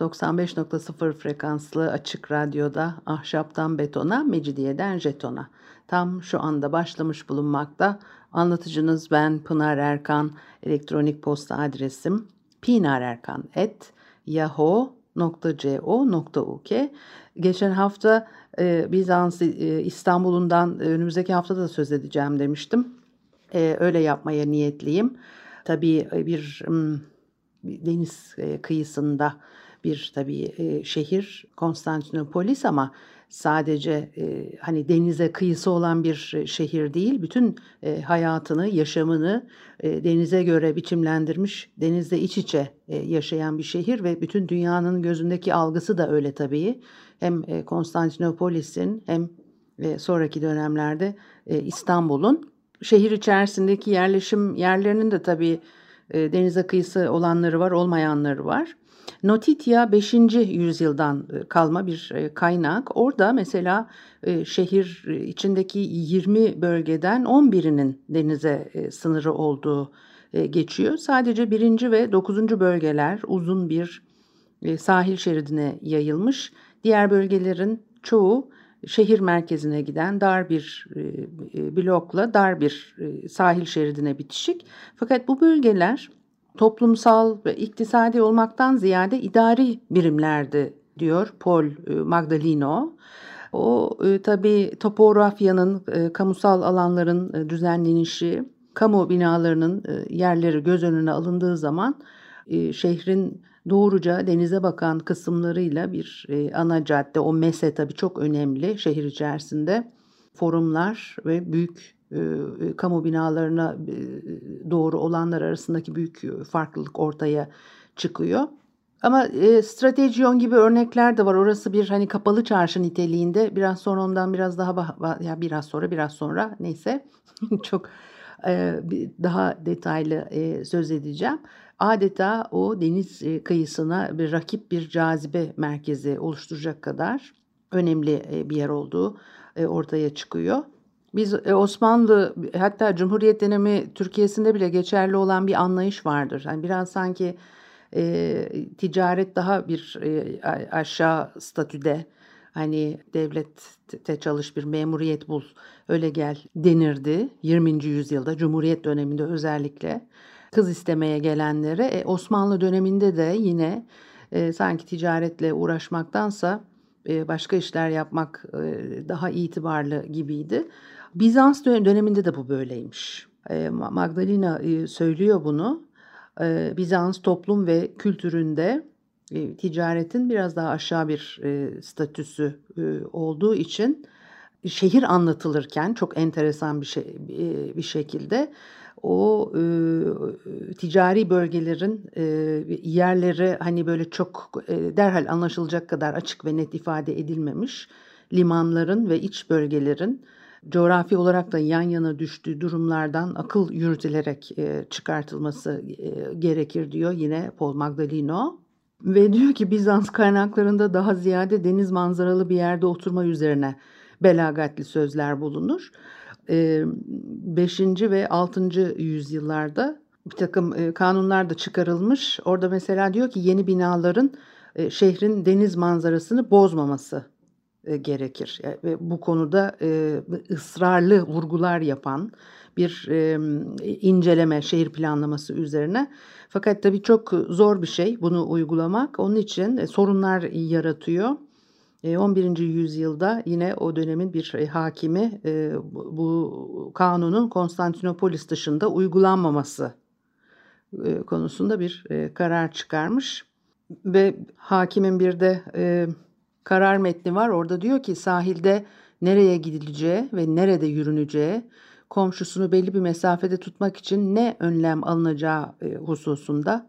95.0 frekanslı açık radyoda ahşaptan betona, mecidiyeden jetona. Tam şu anda başlamış bulunmakta. Anlatıcınız ben Pınar Erkan. Elektronik posta adresim pinarerkan.yahoo.co.uk Geçen hafta e, Bizans e, İstanbul'undan e, önümüzdeki hafta da söz edeceğim demiştim. E, öyle yapmaya niyetliyim. Tabii e, bir m, deniz e, kıyısında bir tabii e, şehir Konstantinopolis ama sadece e, hani denize kıyısı olan bir şehir değil, bütün e, hayatını, yaşamını e, denize göre biçimlendirmiş, denizde iç içe e, yaşayan bir şehir ve bütün dünyanın gözündeki algısı da öyle tabii. Hem e, Konstantinopolis'in hem e, sonraki dönemlerde e, İstanbul'un şehir içerisindeki yerleşim yerlerinin de tabii e, denize kıyısı olanları var, olmayanları var. Notitya 5. yüzyıldan e, kalma bir e, kaynak. Orada mesela e, şehir içindeki 20 bölgeden 11'inin denize sınırı olduğu geçiyor. Sadece 1. ve 9. bölgeler uzun bir sahil şeridine yayılmış. Diğer bölgelerin çoğu şehir merkezine giden dar bir blokla dar bir sahil şeridine bitişik. Fakat bu bölgeler toplumsal ve iktisadi olmaktan ziyade idari birimlerdi diyor Paul e, Magdaleno. O e, tabi topografyanın, e, kamusal alanların düzenlenişi, kamu binalarının yerleri göz önüne alındığı zaman şehrin doğruca denize bakan kısımlarıyla bir ana cadde, o mese tabi çok önemli şehir içerisinde forumlar ve büyük e, e, kamu binalarına e, doğru olanlar arasındaki büyük farklılık ortaya çıkıyor. Ama e, stratejiyon gibi örnekler de var. Orası bir hani kapalı çarşı niteliğinde. Biraz sonra ondan biraz daha ya biraz sonra biraz sonra neyse çok e, daha detaylı e, söz edeceğim. Adeta o deniz e, kıyısına bir rakip bir cazibe merkezi oluşturacak kadar önemli e, bir yer olduğu e, ortaya çıkıyor. Biz e, Osmanlı hatta Cumhuriyet dönemi Türkiye'sinde bile geçerli olan bir anlayış vardır. Yani biraz sanki e, ticaret daha bir e, aşağı statüde hani devlette çalış bir memuriyet bul öyle gel denirdi 20. yüzyılda Cumhuriyet döneminde özellikle kız istemeye gelenlere e, Osmanlı döneminde de yine e, sanki ticaretle uğraşmaktansa e, başka işler yapmak e, daha itibarlı gibiydi. Bizans döneminde de bu böyleymiş. E, Magdalena söylüyor bunu. Bizans toplum ve kültüründe ticaretin biraz daha aşağı bir statüsü olduğu için şehir anlatılırken çok enteresan bir şey bir şekilde o e, ticari bölgelerin e, yerleri hani böyle çok e, derhal anlaşılacak kadar açık ve net ifade edilmemiş limanların ve iç bölgelerin coğrafi olarak da yan yana düştüğü durumlardan akıl yürütülerek e, çıkartılması e, gerekir diyor yine Paul Magdaleno. Ve diyor ki Bizans kaynaklarında daha ziyade deniz manzaralı bir yerde oturma üzerine belagatli sözler bulunur. 5. ve 6. yüzyıllarda bir takım kanunlar da çıkarılmış. Orada mesela diyor ki yeni binaların şehrin deniz manzarasını bozmaması gerekir. Ve bu konuda ısrarlı vurgular yapan bir inceleme şehir planlaması üzerine. Fakat tabii çok zor bir şey bunu uygulamak. Onun için sorunlar yaratıyor. 11. yüzyılda yine o dönemin bir hakimi bu kanunun Konstantinopolis dışında uygulanmaması konusunda bir karar çıkarmış. Ve hakimin bir de karar metni var. Orada diyor ki sahilde nereye gidileceği ve nerede yürüneceği, komşusunu belli bir mesafede tutmak için ne önlem alınacağı hususunda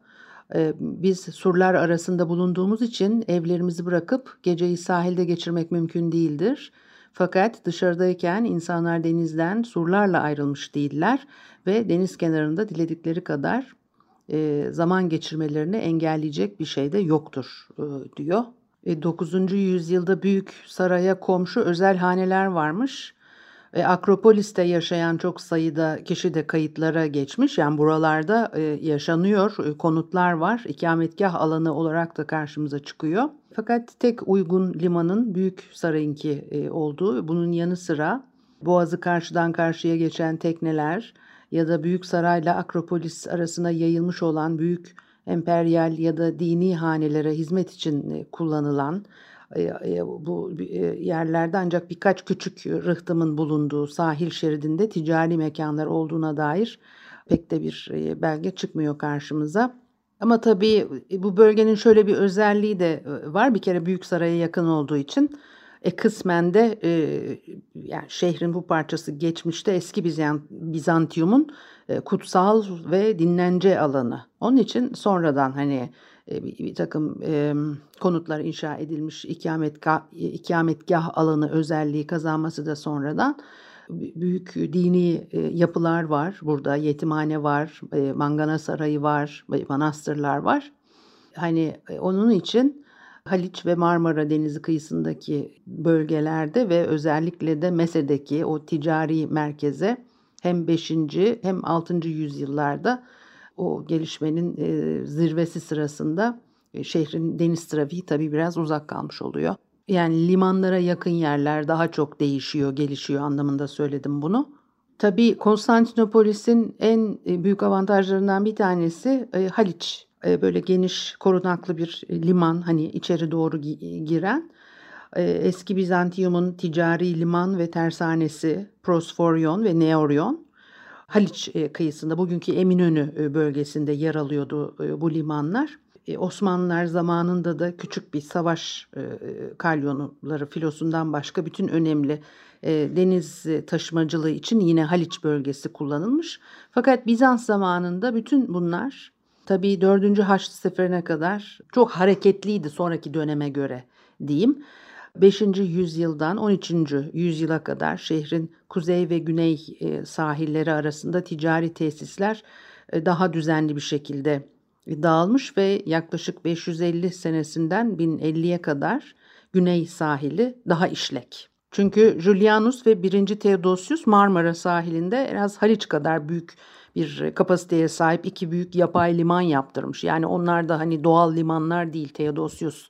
E, biz surlar arasında bulunduğumuz için evlerimizi bırakıp geceyi sahilde geçirmek mümkün değildir. Fakat dışarıdayken insanlar denizden surlarla ayrılmış değiller ve deniz kenarında diledikleri kadar e, zaman geçirmelerini engelleyecek bir şey de yoktur e, diyor. E, 9. yüzyılda büyük saraya komşu özel haneler varmış. E, Akropolis'te yaşayan çok sayıda kişi de kayıtlara geçmiş. Yani buralarda e, yaşanıyor, e, konutlar var. İkametgah alanı olarak da karşımıza çıkıyor. Fakat tek uygun limanın Büyük Saray'ınki e, olduğu. Bunun yanı sıra Boğazı karşıdan karşıya geçen tekneler ya da Büyük Saray'la Akropolis arasına yayılmış olan büyük emperyal ya da dini hanelere hizmet için e, kullanılan e, e, bu yerlerde ancak birkaç küçük rıhtımın bulunduğu sahil şeridinde ticari mekanlar olduğuna dair pek de bir belge çıkmıyor karşımıza. Ama tabii bu bölgenin şöyle bir özelliği de var. Bir kere Büyük Saray'a yakın olduğu için e, kısmen de e, yani şehrin bu parçası geçmişte eski Bizant, Bizantium'un e, kutsal ve dinlence alanı. Onun için sonradan hani e, bir, takım e, konutlar inşa edilmiş ikametgah, ikametgah alanı özelliği kazanması da sonradan büyük dini e, yapılar var. Burada yetimhane var, e, mangana sarayı var, manastırlar var. Hani e, onun için Haliç ve Marmara Denizi kıyısındaki bölgelerde ve özellikle de Mese'deki o ticari merkeze hem 5. hem 6. yüzyıllarda o gelişmenin e, zirvesi sırasında e, şehrin deniz trafiği tabii biraz uzak kalmış oluyor. Yani limanlara yakın yerler daha çok değişiyor, gelişiyor anlamında söyledim bunu. Tabii Konstantinopolis'in en e, büyük avantajlarından bir tanesi Haliç e, böyle geniş korunaklı bir e, liman hani içeri doğru giren e, eski Bizantiyum'un ticari liman ve tersanesi Prosforyon ve Neorion Haliç kıyısında bugünkü Eminönü bölgesinde yer alıyordu bu limanlar. Osmanlılar zamanında da küçük bir savaş kalyonları filosundan başka bütün önemli deniz taşımacılığı için yine Haliç bölgesi kullanılmış. Fakat Bizans zamanında bütün bunlar Tabii 4. Haçlı Seferi'ne kadar çok hareketliydi sonraki döneme göre diyeyim. 5. yüzyıldan 13. yüzyıla kadar şehrin kuzey ve güney e, sahilleri arasında ticari tesisler e, daha düzenli bir şekilde dağılmış ve yaklaşık 550 senesinden 1050'ye kadar güney sahili daha işlek. Çünkü Julianus ve 1. Theodosius Marmara sahilinde en az Haliç kadar büyük bir kapasiteye sahip iki büyük yapay liman yaptırmış. Yani onlar da hani doğal limanlar değil. Theodosius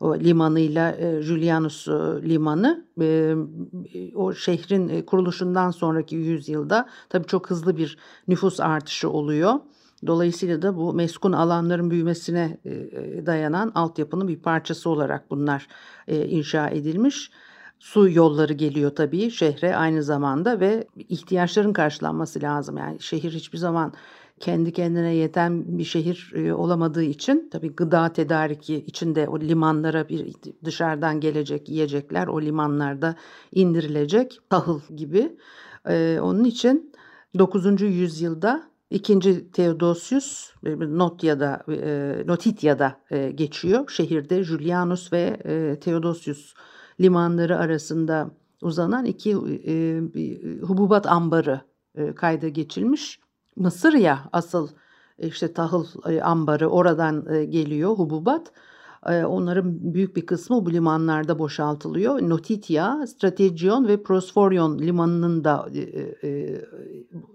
o limanıyla e, Julianus e, limanı e, o şehrin kuruluşundan sonraki yüzyılda tabii çok hızlı bir nüfus artışı oluyor. Dolayısıyla da bu meskun alanların büyümesine e, dayanan altyapının bir parçası olarak bunlar inşa edilmiş. Su yolları geliyor tabii şehre aynı zamanda ve ihtiyaçların karşılanması lazım. Yani şehir hiçbir zaman kendi kendine yeten bir şehir e, olamadığı için tabii gıda tedariki içinde o limanlara bir dışarıdan gelecek yiyecekler o limanlarda indirilecek tahıl gibi. Ee, onun için 9. yüzyılda 2. Theodosius e, Notya'da e, Notitya'da e, geçiyor. Şehirde Julianus ve e, Theodosius limanları arasında uzanan iki e, hububat ambarı e, kayda geçilmiş. Mısır ya asıl işte tahıl e, ambarı oradan e, geliyor hububat. E, onların büyük bir kısmı bu limanlarda boşaltılıyor. Notitia, Strategion ve Prosforyon limanının da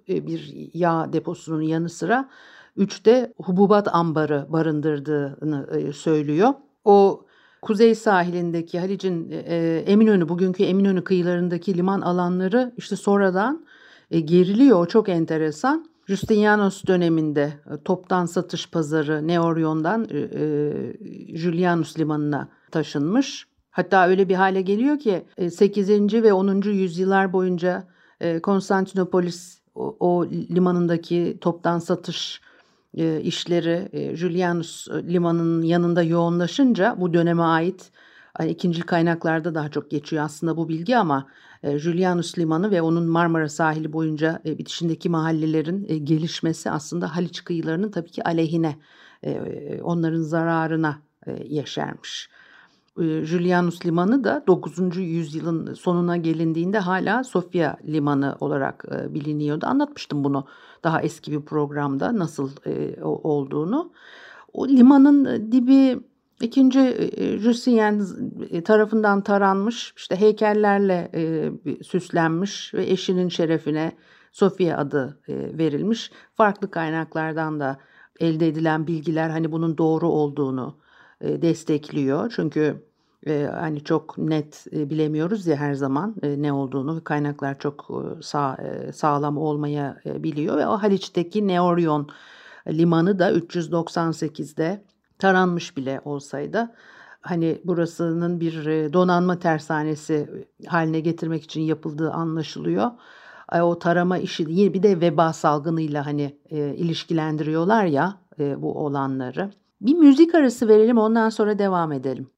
bir yağ deposunun yanı sıra üçte hububat ambarı barındırdığını söylüyor. O kuzey sahilindeki Halic'in Eminönü bugünkü Eminönü kıyılarındaki liman alanları işte sonradan geriliyor. Çok enteresan. Justinianus döneminde e, toptan satış pazarı Neorion'dan e, e, Julianus limanına taşınmış. Hatta öyle bir hale geliyor ki 8. E, ve 10. yüzyıllar boyunca Konstantinopolis o, o limanındaki toptan satış işleri Julianus limanının yanında yoğunlaşınca bu döneme ait Hani ikinci kaynaklarda daha çok geçiyor aslında bu bilgi ama e, Julianus Limanı ve onun Marmara sahili boyunca e, bitişindeki mahallelerin e, gelişmesi aslında Haliç kıyılarının tabii ki aleyhine, e, onların zararına e, yeşermiş. E, Julianus Limanı da 9. yüzyılın sonuna gelindiğinde hala Sofya Limanı olarak e, biliniyordu. Anlatmıştım bunu daha eski bir programda nasıl e, olduğunu. O limanın dibi ikinci Jusien tarafından taranmış, işte heykellerle süslenmiş ve eşinin şerefine Sofia adı verilmiş. Farklı kaynaklardan da elde edilen bilgiler hani bunun doğru olduğunu destekliyor. Çünkü hani çok net bilemiyoruz ya her zaman ne olduğunu kaynaklar çok sağ, sağlam olmaya biliyor ve o Haliç'teki Neorion limanı da 398'de taranmış bile olsaydı hani burasının bir donanma tersanesi haline getirmek için yapıldığı anlaşılıyor. O tarama işi bir de veba salgınıyla hani e, ilişkilendiriyorlar ya e, bu olanları. Bir müzik arası verelim ondan sonra devam edelim.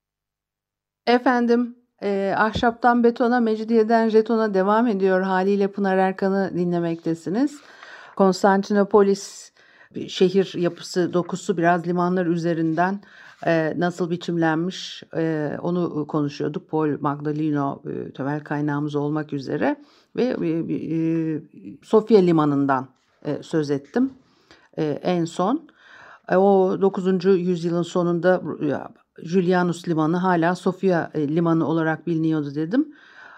Efendim e, ahşaptan betona, mecidiyeden jetona devam ediyor haliyle Pınar Erkan'ı dinlemektesiniz. Konstantinopolis şehir yapısı, dokusu biraz limanlar üzerinden e, nasıl biçimlenmiş e, onu konuşuyorduk. Paul Magdaleno e, temel kaynağımız olmak üzere ve e, Sofya Limanı'ndan söz ettim en son. O 9. yüzyılın sonunda Julianus Limanı hala Sofya Limanı olarak biliniyordu dedim.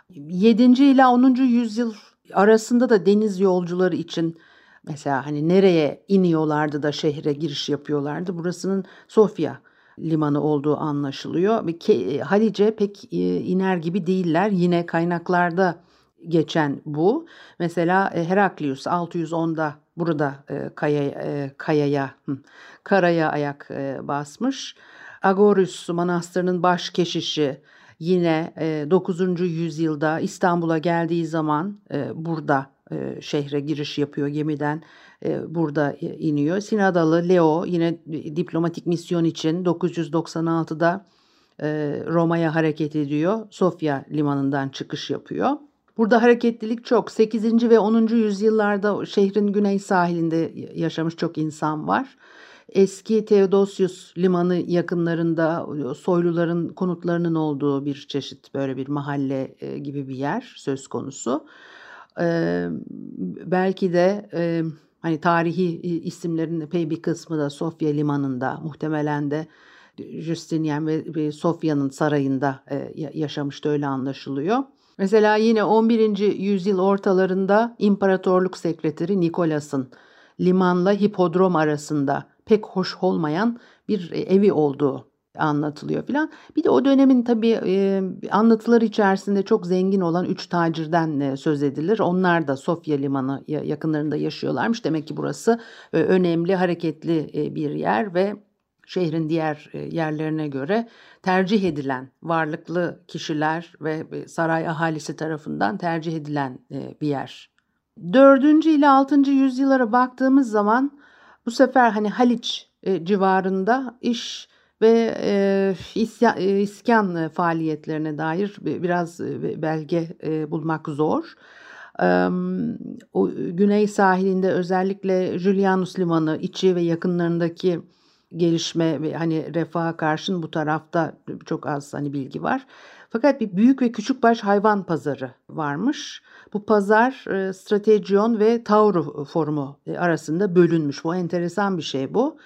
7. ile 10. yüzyıl arasında da deniz yolcuları için mesela hani nereye iniyorlardı da şehre giriş yapıyorlardı. Burasının Sofya limanı olduğu anlaşılıyor. E, Halice pek e, iner gibi değiller. Yine kaynaklarda geçen bu. Mesela Heraklius 610'da burada kaya, kayaya, karaya ayak basmış. Agorus Manastırı'nın baş keşişi yine 9. yüzyılda İstanbul'a geldiği zaman burada şehre giriş yapıyor gemiden burada iniyor. Sinadalı Leo yine diplomatik misyon için 996'da Roma'ya hareket ediyor. Sofya limanından çıkış yapıyor. Burada hareketlilik çok. 8. ve 10. yüzyıllarda şehrin güney sahilinde yaşamış çok insan var. Eski Theodosius limanı yakınlarında soyluların konutlarının olduğu bir çeşit böyle bir mahalle gibi bir yer söz konusu. Ee, belki de e, hani tarihi isimlerin epey bir kısmı da Sofya limanında muhtemelen de Justinian ve Sofya'nın sarayında e, yaşamıştı öyle anlaşılıyor. Mesela yine 11. yüzyıl ortalarında imparatorluk sekreteri Nikolas'ın limanla hipodrom arasında pek hoş olmayan bir e, evi olduğu anlatılıyor filan. Bir de o dönemin tabii e, anlatıları içerisinde çok zengin olan üç tacirden e, söz edilir. Onlar da Sofya Limanı yakınlarında yaşıyorlarmış. Demek ki burası e, önemli, hareketli e, bir yer ve şehrin diğer e, yerlerine göre tercih edilen varlıklı kişiler ve e, saray ahalisi tarafından tercih edilen e, bir yer. 4. ile 6. yüzyıllara baktığımız zaman bu sefer hani Haliç civarında iş ve e, isyan, e, iskan faaliyetlerine dair biraz e, belge e, bulmak zor. E, o güney sahilinde özellikle Julianus Limanı içi ve yakınlarındaki gelişme ve hani refaha karşın bu tarafta çok az hani bilgi var. Fakat bir büyük ve küçük baş hayvan pazarı varmış. Bu pazar e, Strategion ve Tauro forumu e, arasında bölünmüş. Bu enteresan bir şey bu.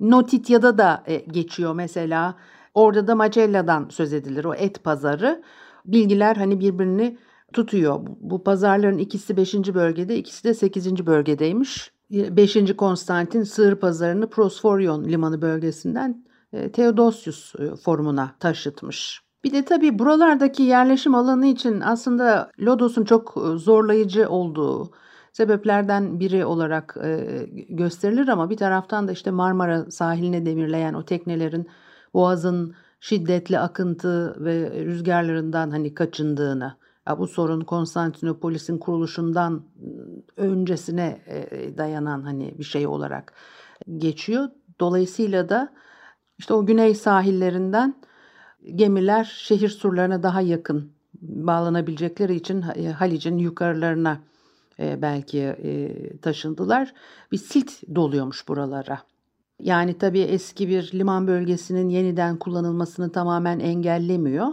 Notitya'da da e, geçiyor mesela. Orada da Macella'dan söz edilir o et pazarı. Bilgiler hani birbirini tutuyor. Bu pazarların ikisi 5. bölgede, ikisi de 8. bölgedeymiş. 5. Konstantin sığır pazarını Prosforion limanı bölgesinden Theodosius formuna taşıtmış. Bir de tabii buralardaki yerleşim alanı için aslında Lodos'un çok e, zorlayıcı olduğu sebeplerden biri olarak e, gösterilir ama bir taraftan da işte Marmara sahiline demirleyen o teknelerin boğazın şiddetli akıntı ve rüzgarlarından hani kaçındığını, ya bu sorun Konstantinopolis'in kuruluşundan öncesine e, dayanan hani bir şey olarak geçiyor. Dolayısıyla da işte o güney sahillerinden gemiler şehir surlarına daha yakın bağlanabilecekleri için e, Halic'in yukarılarına e, belki e, taşındılar. Bir silt doluyormuş buralara. Yani tabii eski bir liman bölgesinin yeniden kullanılmasını tamamen engellemiyor.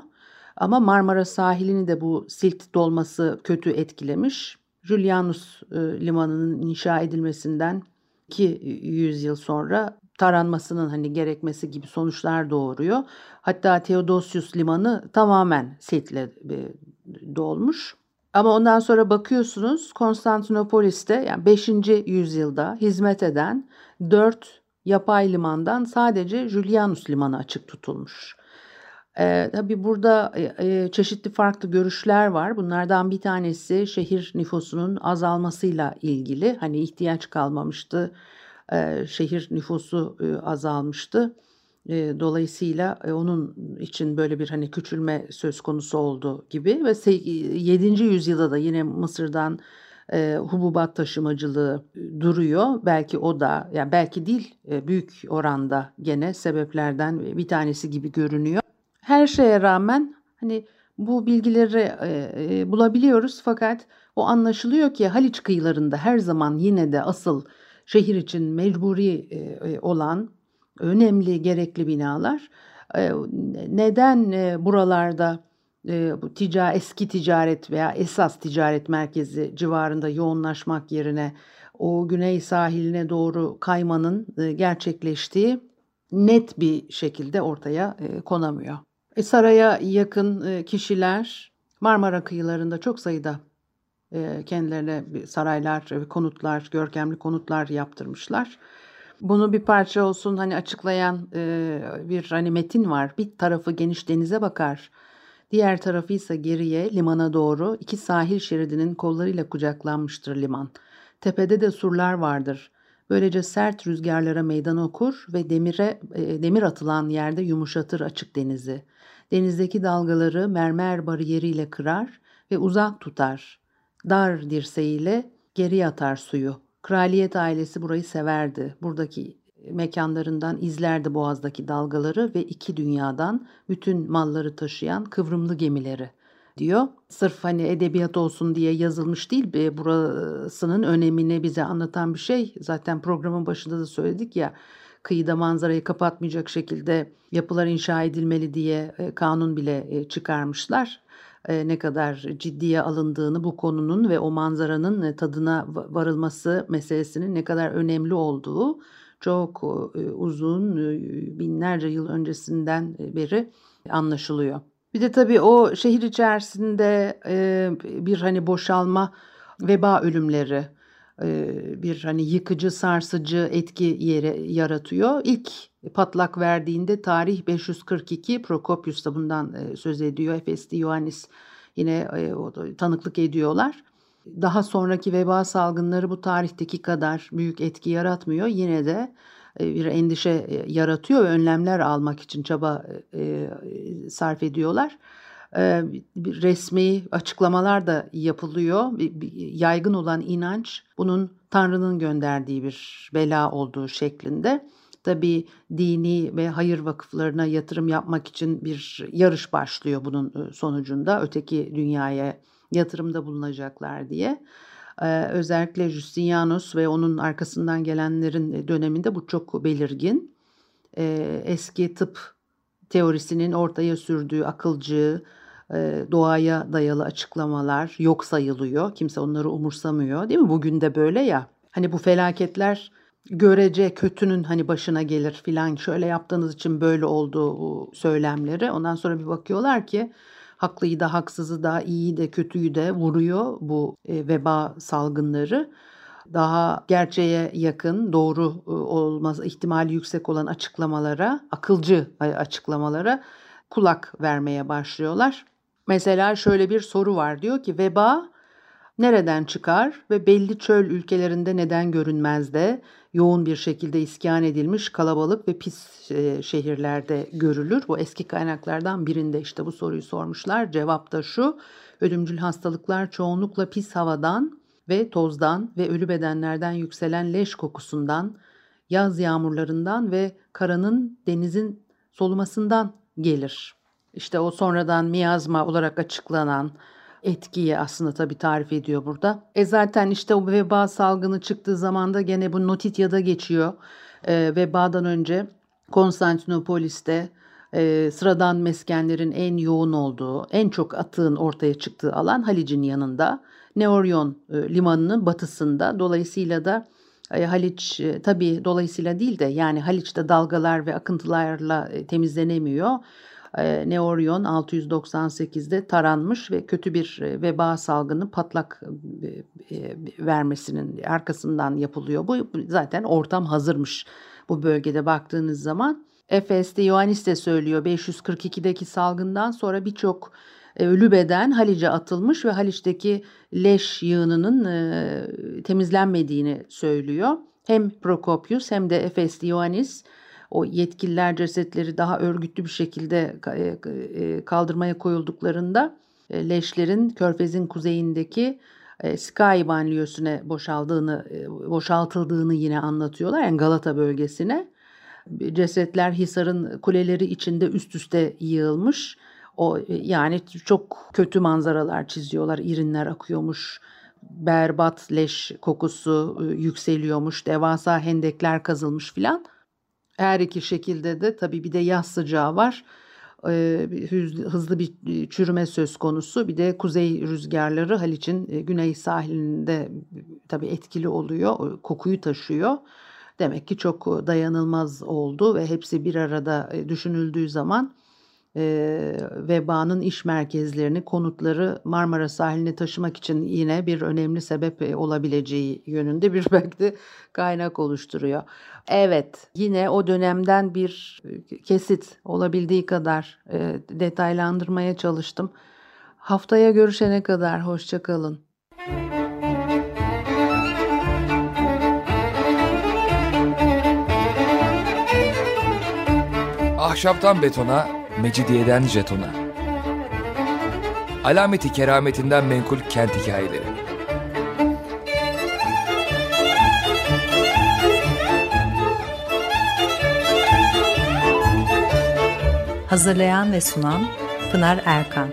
Ama Marmara sahilini de bu silt dolması kötü etkilemiş. Julianus e, limanının inşa edilmesinden 200 yıl sonra taranmasının hani gerekmesi gibi sonuçlar doğuruyor. Hatta Theodosius limanı tamamen siltle dolmuş. Ama ondan sonra bakıyorsunuz Konstantinopolis'te yani 5. yüzyılda hizmet eden 4 yapay limandan sadece Julianus limanı açık tutulmuş. Ee, tabii burada e, e, çeşitli farklı görüşler var. Bunlardan bir tanesi şehir nüfusunun azalmasıyla ilgili. Hani ihtiyaç kalmamıştı, e, şehir nüfusu e, azalmıştı. Dolayısıyla onun için böyle bir hani küçülme söz konusu oldu gibi ve 7. yüzyılda da yine Mısır'dan hububat taşımacılığı duruyor. Belki o da yani belki değil büyük oranda gene sebeplerden bir tanesi gibi görünüyor. Her şeye rağmen hani bu bilgileri bulabiliyoruz fakat o anlaşılıyor ki Haliç kıyılarında her zaman yine de asıl şehir için mecburi olan önemli gerekli binalar. Neden buralarda bu tica eski ticaret veya esas ticaret merkezi civarında yoğunlaşmak yerine o güney sahiline doğru kaymanın gerçekleştiği net bir şekilde ortaya konamıyor. E, saraya yakın kişiler Marmara kıyılarında çok sayıda kendilerine saraylar, konutlar, görkemli konutlar yaptırmışlar. Bunu bir parça olsun hani açıklayan e, bir hani metin var. Bir tarafı geniş denize bakar. Diğer tarafı ise geriye limana doğru iki sahil şeridinin kollarıyla kucaklanmıştır liman. Tepede de surlar vardır. Böylece sert rüzgarlara meydan okur ve demire e, demir atılan yerde yumuşatır açık denizi. Denizdeki dalgaları mermer bariyeriyle kırar ve uzak tutar. Dar dirseğiyle geri atar suyu. Kraliyet ailesi burayı severdi. Buradaki mekanlarından izlerdi boğazdaki dalgaları ve iki dünyadan bütün malları taşıyan kıvrımlı gemileri diyor. Sırf hani edebiyat olsun diye yazılmış değil burasının önemini bize anlatan bir şey. Zaten programın başında da söyledik ya kıyıda manzarayı kapatmayacak şekilde yapılar inşa edilmeli diye e, kanun bile e, çıkarmışlar. Ne kadar ciddiye alındığını bu konunun ve o manzaranın tadına varılması meselesinin ne kadar önemli olduğu çok uzun binlerce yıl öncesinden beri anlaşılıyor. Bir de tabii o şehir içerisinde bir hani boşalma veba ölümleri bir hani yıkıcı sarsıcı etki yere yaratıyor. İlk patlak verdiğinde tarih 542 Prokopius da bundan söz ediyor. Efesli Ioannis yine tanıklık ediyorlar. Daha sonraki veba salgınları bu tarihteki kadar büyük etki yaratmıyor. Yine de bir endişe yaratıyor ve önlemler almak için çaba sarf ediyorlar resmi açıklamalar da yapılıyor. Yaygın olan inanç bunun Tanrı'nın gönderdiği bir bela olduğu şeklinde. Tabi dini ve hayır vakıflarına yatırım yapmak için bir yarış başlıyor bunun sonucunda. Öteki dünyaya yatırımda bulunacaklar diye. özellikle Justinianus ve onun arkasından gelenlerin döneminde bu çok belirgin. eski tıp teorisinin ortaya sürdüğü akılcı, doğaya dayalı açıklamalar yok sayılıyor. Kimse onları umursamıyor değil mi? Bugün de böyle ya. Hani bu felaketler görece kötünün hani başına gelir filan şöyle yaptığınız için böyle oldu söylemleri. Ondan sonra bir bakıyorlar ki haklıyı da haksızı da iyiyi de kötüyü de vuruyor bu veba salgınları. Daha gerçeğe yakın, doğru olmaz ihtimali yüksek olan açıklamalara, akılcı açıklamalara kulak vermeye başlıyorlar. Mesela şöyle bir soru var diyor ki veba nereden çıkar ve belli çöl ülkelerinde neden görünmez de yoğun bir şekilde iskan edilmiş kalabalık ve pis e, şehirlerde görülür. Bu eski kaynaklardan birinde işte bu soruyu sormuşlar. Cevap da şu ölümcül hastalıklar çoğunlukla pis havadan ve tozdan ve ölü bedenlerden yükselen leş kokusundan, yaz yağmurlarından ve karanın denizin solumasından gelir işte o sonradan miyazma olarak açıklanan etkiyi aslında tabii tarif ediyor burada. E zaten işte o veba salgını çıktığı zaman da gene bu Notitya'da geçiyor. E, vebadan önce Konstantinopolis'te e, sıradan meskenlerin en yoğun olduğu, en çok atığın ortaya çıktığı alan Halic'in yanında. Neoryon e, limanının batısında. Dolayısıyla da e, Haliç e, tabii dolayısıyla değil de yani Haliç'te dalgalar ve akıntılarla e, temizlenemiyor. E, Neoryon 698'de taranmış ve kötü bir e, veba salgını patlak e, e, vermesinin arkasından yapılıyor. Bu zaten ortam hazırmış bu bölgede baktığınız zaman. Efes'te Ioannis de söylüyor 542'deki salgından sonra birçok ölü beden Halice atılmış ve Haliç'teki leş yığınının temizlenmediğini söylüyor. Hem Prokopius hem de Efes'te Ioannis o yetkililer cesetleri daha örgütlü bir şekilde e, e, kaldırmaya koyulduklarında e, leşlerin Körfez'in kuzeyindeki Sky banliyösüne boşaldığını, boşaltıldığını yine anlatıyorlar. Yani Galata bölgesine. Cesetler Hisar'ın kuleleri içinde üst üste yığılmış. O yani çok kötü manzaralar çiziyorlar. İrinler akıyormuş. Berbat leş kokusu yükseliyormuş. Devasa hendekler kazılmış filan. Her iki şekilde de tabii bir de yaz sıcağı var. Hızlı bir çürüme söz konusu. Bir de kuzey rüzgarları Haliç'in güney sahilinde tabii etkili oluyor. Kokuyu taşıyor. Demek ki çok dayanılmaz oldu ve hepsi bir arada düşünüldüğü zaman e, vebanın iş merkezlerini, konutları Marmara sahiline taşımak için yine bir önemli sebep olabileceği yönünde bir belki kaynak oluşturuyor. Evet, yine o dönemden bir kesit olabildiği kadar e, detaylandırmaya çalıştım. Haftaya görüşene kadar hoşçakalın. Ahşaptan betona, mecidiyeden jetona. Alameti kerametinden menkul kent hikayeleri. Hazırlayan ve sunan Pınar Erkan